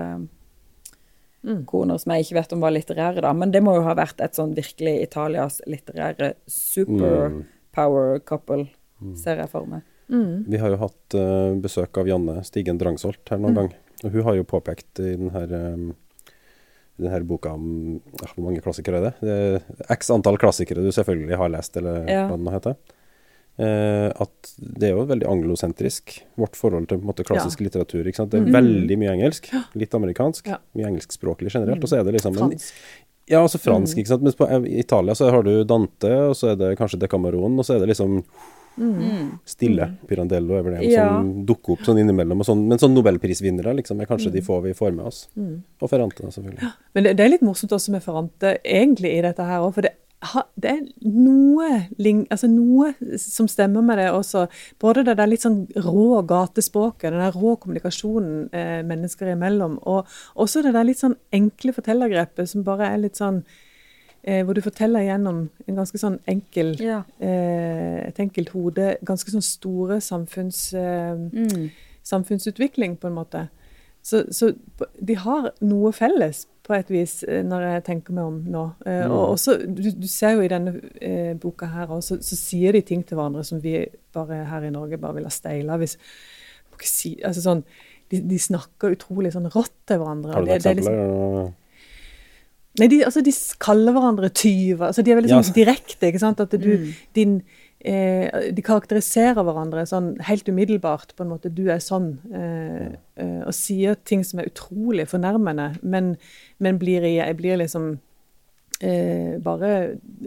mm. koner som jeg ikke vet om var litterære, da. Men det må jo ha vært et sånn virkelig Italias litterære superpower couple, mm. Ser jeg for meg. Mm. Vi har jo hatt uh, besøk av Janne Stigen Drangsholt her noen mm. gang. Og hun har jo påpekt i denne, um, denne boka om ja, Hvor mange klassikere er det? det er X antall klassikere du selvfølgelig har lest, eller ja. hva det nå heter. Uh, at det er jo veldig anglosentrisk, vårt forhold til måte, klassisk ja. litteratur. Det er mm. veldig mye engelsk, litt amerikansk, ja. mye engelskspråklig generelt. Mm. Og så er det liksom en, ja, altså fransk, mm. ikke sant. Mens på eh, Italia så har du Dante, og så er det kanskje Decameron, og så er det liksom mm. stille. Mm. Pirandello er vel en ja. som dukker opp sånn innimellom. Sånn, men sånn nobelprisvinnere liksom, er kanskje de få vi får med oss. Og Ferrante, selvfølgelig. Men det, det, er litt morsomt også med Ferrante, egentlig, i dette her òg. For det det er noe, altså noe, som stemmer med det også. Både det der litt sånn rå gatespråket, den der rå kommunikasjonen eh, mennesker imellom, og også det der litt sånn enkle fortellergrepet som bare er litt sånn eh, Hvor du forteller gjennom en ganske sånn enkel ja. eh, et enkelt hode ganske sånn store samfunns, eh, mm. samfunnsutvikling, på en måte. Så, så de har noe felles på et vis, eh, når jeg tenker meg om nå. Eh, mm. Og også, du, du, ser jo i denne eh, boka her også, så sier de ting til hverandre som vi bare her i Norge bare vil ha steila. Hvis, si, altså sånn, de, de, snakker utrolig sånn rått til hverandre. Har du noen eksempler? Liksom, Nei, de, altså, de kaller hverandre tyver. Altså, de er veldig sånn ja. direkte. ikke sant? At du, mm. din eh, De karakteriserer hverandre sånn helt umiddelbart. på en måte, Du er sånn. Eh, eh, og sier ting som er utrolig fornærmende, men, men blir, jeg blir liksom eh, bare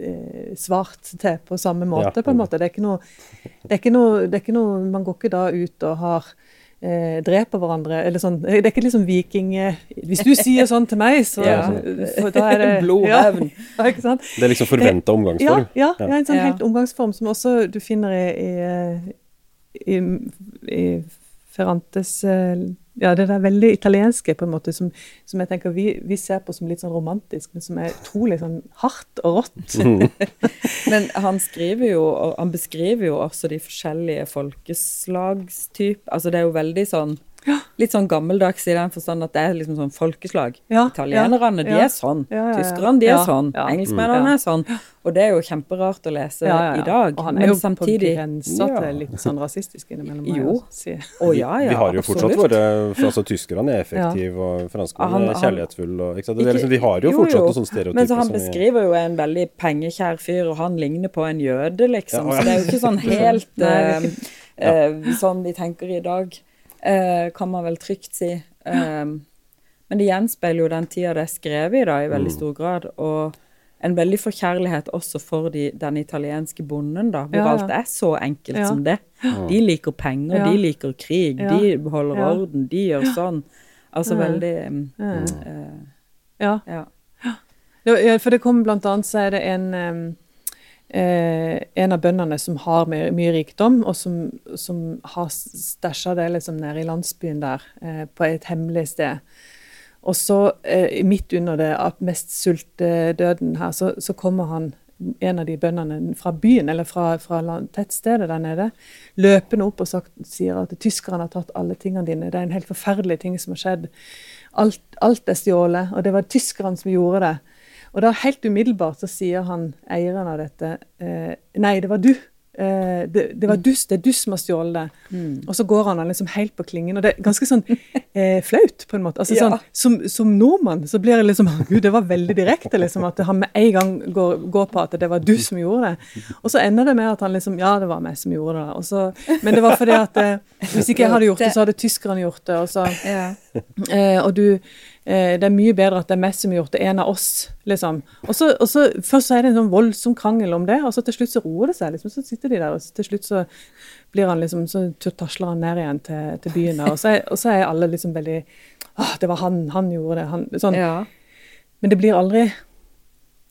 eh, svart til på samme måte, ja. på en måte. Det er ikke noe, det er ikke noe, det er ikke noe Man går ikke da ut og har eh, dreper hverandre. eller sånn, Det er ikke liksom viking... Eh, hvis du sier sånn til meg, så ja. da er det (laughs) Blodhevn. Ja, (laughs) ikke sant? Det er liksom forventa omgangsform? Ja, ja, en sånn helt omgangsform som også du finner i, i, i, i Ferrantes eh, ja, det er veldig italienske, på en måte, som, som jeg tenker vi, vi, ser på som litt sånn romantisk, men som er utrolig sånn hardt og rått. (laughs) men han skriver jo, og han beskriver jo også de forskjellige folkeslagstyper. Altså det er jo veldig sånn ja. Litt sånn gammeldags i den forstand at det er liksom sånn folkeslag. Ja, Italienerne, de er sånn. Tyskerne, de er sånn. Engelskmennene er sånn. Og det er jo kjemperart å lese i dag. Og han er jo samtidig, på grensa til litt sånn rasistisk innimellom. Jo. Å, ja, ja, Vi har jo fortsatt våre altså, Tyskerne er effektive, og franskmennene er kjærlighetsfulle. Og, liksom, vi har jo fortsatt noen sånne stereotyper. Men så han beskriver jo en veldig pengekjær fyr, og han ligner på en jøde, liksom. Så det er jo ikke sånn (laughs) helt uh, uh, sånn vi tenker i dag kan man vel trygt si. Eh, men det gjenspeiler jo den tida det er skrevet i, da, i veldig mm. stor grad. Og en veldig forkjærlighet også for de, den italienske bonden, da, hvor ja, ja. alt er så enkelt ja. som det. De liker penger, de liker krig, de holder orden, de gjør sånn. Altså veldig uh, ja. ja. For det kommer blant annet, så er det en um, eh, en av bøndene som har mye, mye rikdom, og som, som har stæsja det liksom nede i landsbyen der, eh, på et hemmelig sted. Og så, eh, midt under det mest sultedøden her, så, så, kommer han, en av de bøndene fra byen, eller fra, fra tettstedet der nede, løpende opp og sagt, sier at tyskerne har tatt alle tingene dine. Det er en helt forferdelig ting som har skjedd. Alt, alt er stjålet, og det var tyskerne som gjorde det. Og da helt umiddelbart så sier han eieren av dette eh, Nei, det var du. Eh, det, det, var du, det er du som har stjålet det. Mm. Og så går han liksom helt på klingen. Og det er ganske sånn eh, flaut, på en måte. Altså, ja. sånn, som, som, nordmann så blir det liksom (laughs) Gud, det var veldig direkte. liksom, At han med en gang går, går, på at det var du som gjorde det. Og så ender det med at han liksom Ja, det var meg som gjorde det. Så, men det var fordi at eh, hvis ikke jeg hadde gjort det, så hadde tyskerne gjort det. Og, så, ja. (laughs) eh, og du eh, Det er mye bedre at det er meg som har gjort det, en av oss, liksom. Og så, og så Først så er det en sånn voldsom krangel om det, og så til slutt så roer det seg. liksom, Så sitter de der, og til slutt så blir han liksom, så tasler han ned igjen til, til byen. Og så, er, og så er alle liksom veldig Å, det var han, han gjorde det. Han, sånn. Ja. Men det blir aldri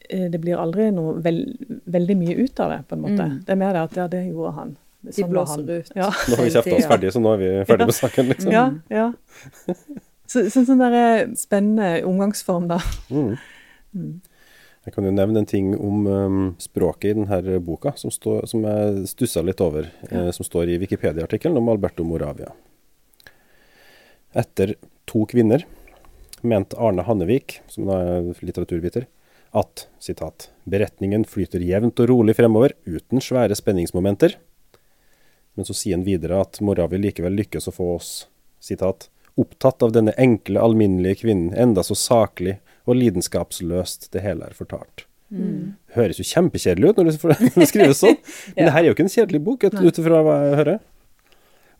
eh, det blir aldri noe veld, veldig mye ut av det, på en måte. Mm. Det er mer det at ja, det gjorde han. Sånn de blåser ut. Ja. Nå har vi kjefta oss ferdige, så nå er vi ferdige med saken, liksom. Ja, ja. Så, så, sånn der eh, spennende omgangsform, da. Mm. Mm. Jeg kan jo nevne en ting om um, språket i denne boka, som, stå, som jeg stussa litt over. Ja. Eh, som står i Wikipedia-artikkelen om Alberto Moravia. Etter to kvinner mente Arne Hannevik, som er litteraturviter, at citat, 'beretningen flyter jevnt og rolig fremover, uten svære spenningsmomenter'. Men så sier han videre at mora vil likevel lykkes å få oss sitat, opptatt av denne enkle, alminnelige kvinnen, enda så saklig og lidenskapsløst det hele er fortalt. Mm. Høres jo kjempekjedelig ut når det (laughs) skrives sånn, (laughs) men ja. det her er jo ikke en kjedelig bok, ut ifra hva jeg hører.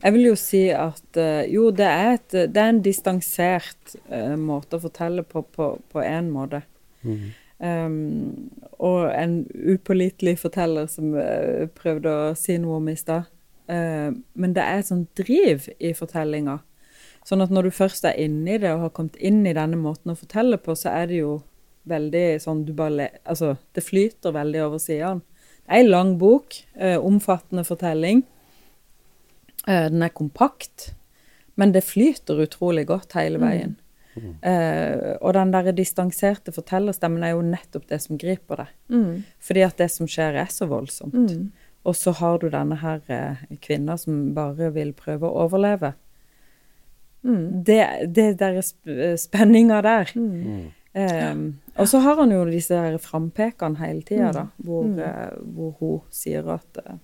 Jeg vil jo si at uh, jo, det er, et, det er en distansert uh, måte å fortelle på på en måte. Mm. Um, og en upålitelig forteller som uh, prøvde å si noe om i stad. Men det er et sånt driv i fortellinga Sånn at når du først er inne i det og har kommet inn i denne måten å fortelle på, så er det jo veldig sånn du bare Altså, det flyter veldig over sidene. Det er ei lang bok, eh, omfattende fortelling. Eh, den er kompakt, men det flyter utrolig godt hele mm. veien. Mm. Eh, og den der distanserte fortellerstemmen er jo nettopp det som griper deg. Mm. Fordi at det som skjer, er så voldsomt. Mm. Og så har du denne her eh, kvinna som bare vil prøve å overleve. Mm. Det, det der spenninga der. Mm. Um, og så har han jo disse frampekene hele tida, da, mm. hvor, uh, hvor, hun sier at uh,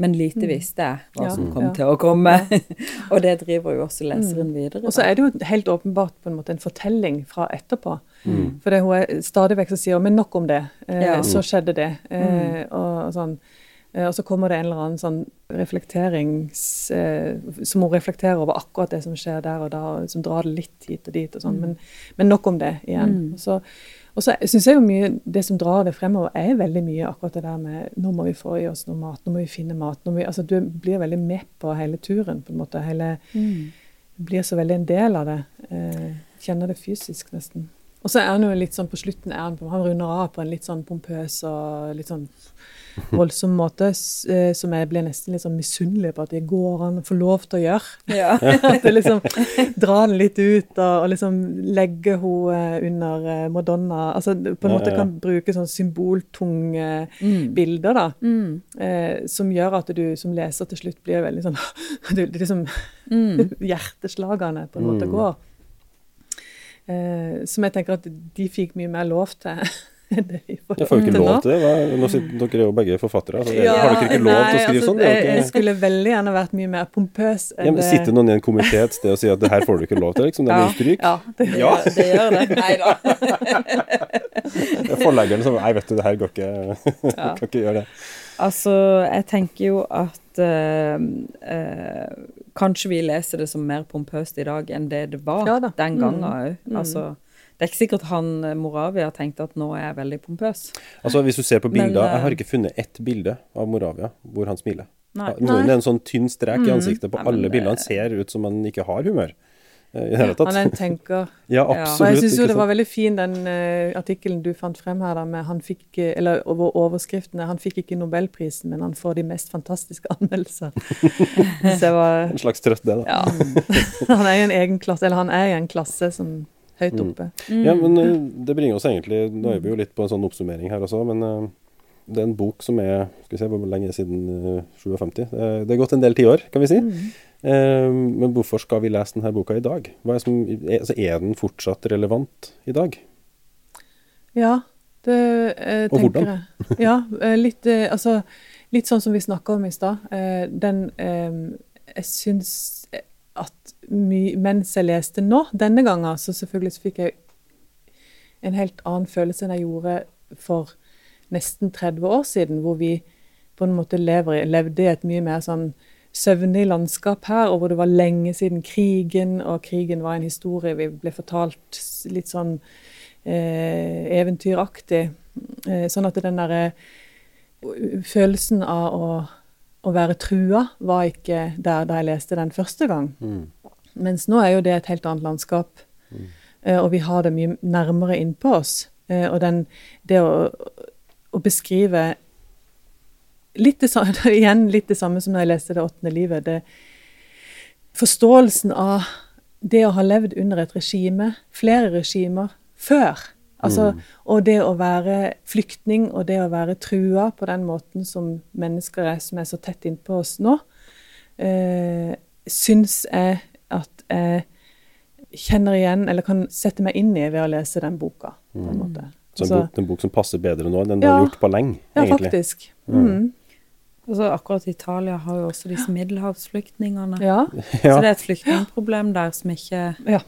Men lite mm. visste jeg hva ja, som kom ja. til å komme. (laughs) og det driver jo også leseren mm. videre. Og så er det jo helt åpenbart på en måte en fortelling fra etterpå. Mm. For det, hun er stadig vekk som sier 'men nok om det', eh, ja. så skjedde det. Eh, og, og sånn. Eh, og så kommer det en eller annen sånn reflekterings eh, Som hun reflekterer over akkurat det som skjer der og da, og som drar det litt hit og dit og sånn. Mm. Men, men, nok om det igjen. Mm. Så, og så syns jeg jo mye det som drar det fremover, er veldig mye akkurat det der med nå må vi få i oss noe mat, nå må vi finne mat. Vi, altså Du blir veldig med på hele turen, på en måte. Hele, mm. Blir så veldig en del av det. Eh, kjenner det fysisk, nesten. Og så er han jo litt sånn på slutten er han, han runder av på en litt sånn pompøs og litt sånn (laughs) voldsom måte eh, som jeg blir nesten litt sånn misunnelig på at det går an å få lov til å gjøre. Ja. (laughs) at jeg liksom Dra den litt ut og, og liksom legge henne under eh, Madonna. Altså på en måte kan bruke sånn symboltunge mm. bilder, da. Mm. Eh, som gjør at du som leser til slutt blir veldig sånn (laughs) du, liksom mm. Hjerteslagene på en måte mm. går. Eh, som jeg tenker at de fikk mye mer lov til (laughs) det jeg får jo ikke lov til det. Nå sitter dere er jo begge forfattere. Altså, ja, har dere ikke lov til å skrive altså, sånn? Jeg, jeg skulle veldig gjerne vært mye mer pompøs. Ja, men Sitter noen i en komité et sted og sier at det her får du ikke lov til? liksom, Det er ja, stryk? Ja, det, ja. det gjør det. (laughs) Nei da. Forleggeren som Nei, vet du, det her går ikke. (laughs) kan ikke gjøre det. Altså, jeg tenker jo at uh, uh, Kanskje vi leser det som mer pompøst i dag enn det det var den gangen òg. Mm. Altså, det er ikke sikkert han eh, Moravia tenkte at nå er jeg veldig pompøs. Altså Hvis du ser på bilder Men, Jeg har ikke funnet ett bilde av Moravia hvor han smiler. Nei. Det er en sånn tynn strek i mm. ansiktet på Nei, alle bildene. Han ser ut som han ikke har humør. I det hele tatt. Han er en tenker. (laughs) ja, absolutt. Og jeg syns jo det var veldig fin den uh, artikkelen du fant frem her, da, med han fikk Eller over overskriftene. Han fikk ikke nobelprisen, men han får de mest fantastiske (laughs) anmeldelser. (laughs) var, en slags trøst, det, da. Ja. han er i en egen klasse, eller han er i en klasse som høyt mm. oppe. Mm. Ja, men uh, det bringer oss egentlig Nå er vi jo litt på en sånn oppsummering her også, men uh, det er en bok som er skal vi se, hvor lenge siden uh, 57? det er gått en del tiår, kan vi si. Mm. men hvorfor skal vi lese denne boka i dag? Er, som, altså, er, den fortsatt relevant i dag? Ja, det eh, tenker Og hvordan? jeg. Ja, eh, litt, eh, altså, litt sånn som vi snakka om i stad. Eh, den eh, Jeg syns at my, mens jeg leste nå, denne gangen, så selvfølgelig så fikk jeg en helt annen følelse enn jeg gjorde for nesten 30 år siden, hvor vi på en måte lever, levde i et mye mer sånn søvnig landskap her, og hvor det var lenge siden krigen, og krigen var en historie vi ble fortalt litt sånn eh, eventyraktig. Eh, sånn at den derre følelsen av å, å, være trua var ikke der da jeg leste den første gang. Mm. Mens nå er jo det et helt annet landskap, mm. eh, og vi har det mye nærmere innpå oss. Eh, og den, det å, å beskrive litt det, (laughs) igjen litt det samme som når jeg leste 'Det åttende livet'. Det, forståelsen av det å ha levd under et regime, flere regimer, før. Altså, mm. Og det å være flyktning og det å være trua på den måten som mennesker er, som er så tett innpå oss nå, eh, syns jeg at jeg kjenner igjen, eller kan sette meg inn i ved å lese den boka. på en mm. måte. Så en, altså, bok, en bok som passer bedre nå enn den ja, du har gjort på lenge, egentlig. Ja, faktisk. Mm. Altså, akkurat Italia har jo også disse middelhavsflyktningene. (laughs) Ja. Så det er et flyktningproblem der som ikke ja.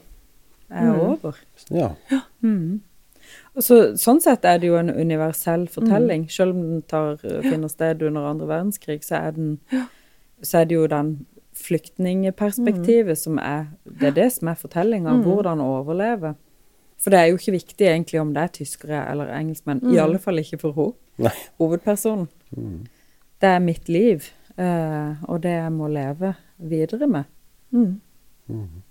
er mm. over. Ja. Mm. Så, sånn sett er det jo en universell fortelling. Mm. Selv om den tar, finner sted under andre verdenskrig, så er, den, så er det jo den flyktningperspektivet som er Det er det som er fortellinga. Mm. Hvordan overleve. For det er jo ikke viktig egentlig om det er tyskere eller engelskmenn. I mm. alle fall ikke for henne. Hovedpersonen. Mm det er mitt liv, uh, og det jeg må leve videre med. Mm. Mm.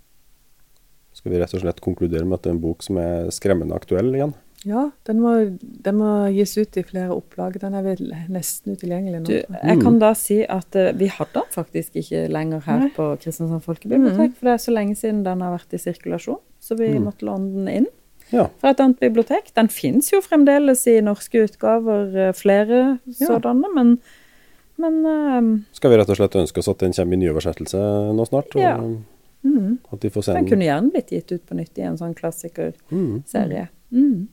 Skal vi rett og slett konkludere med at det er en bok som er skremmende aktuell igjen? Ja, den må, den må gis ut i flere opplag. Den er vel nesten utilgjengelig nå. Du, jeg kan da si at uh, vi hadde den faktisk ikke lenger her Nei. på Kristiansand folkebibliotek, mm. for det er så lenge siden den har vært i sirkulasjon, så vi mm. måtte låne den inn. Ja. Fra et annet bibliotek. Den fins jo fremdeles i norske utgaver, uh, flere ja. sådanne, men men uh, Skal vi rett og slett ønske oss at den kommer i nyoversettelse nå snart? Og, ja. Mm. At de får se den. Den kunne gjerne blitt gitt ut på nytt i en sånn klassikerserie. Mm. mm.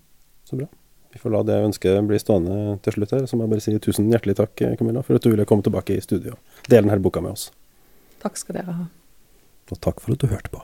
Så bra. Vi får la det ønsket bli stående til slutt her. Så må jeg bare si tusen hjertelig takk, Camilla, for at du ville komme tilbake i studio og dele denne boka med oss. Takk skal dere ha. Og takk for at du hørte på.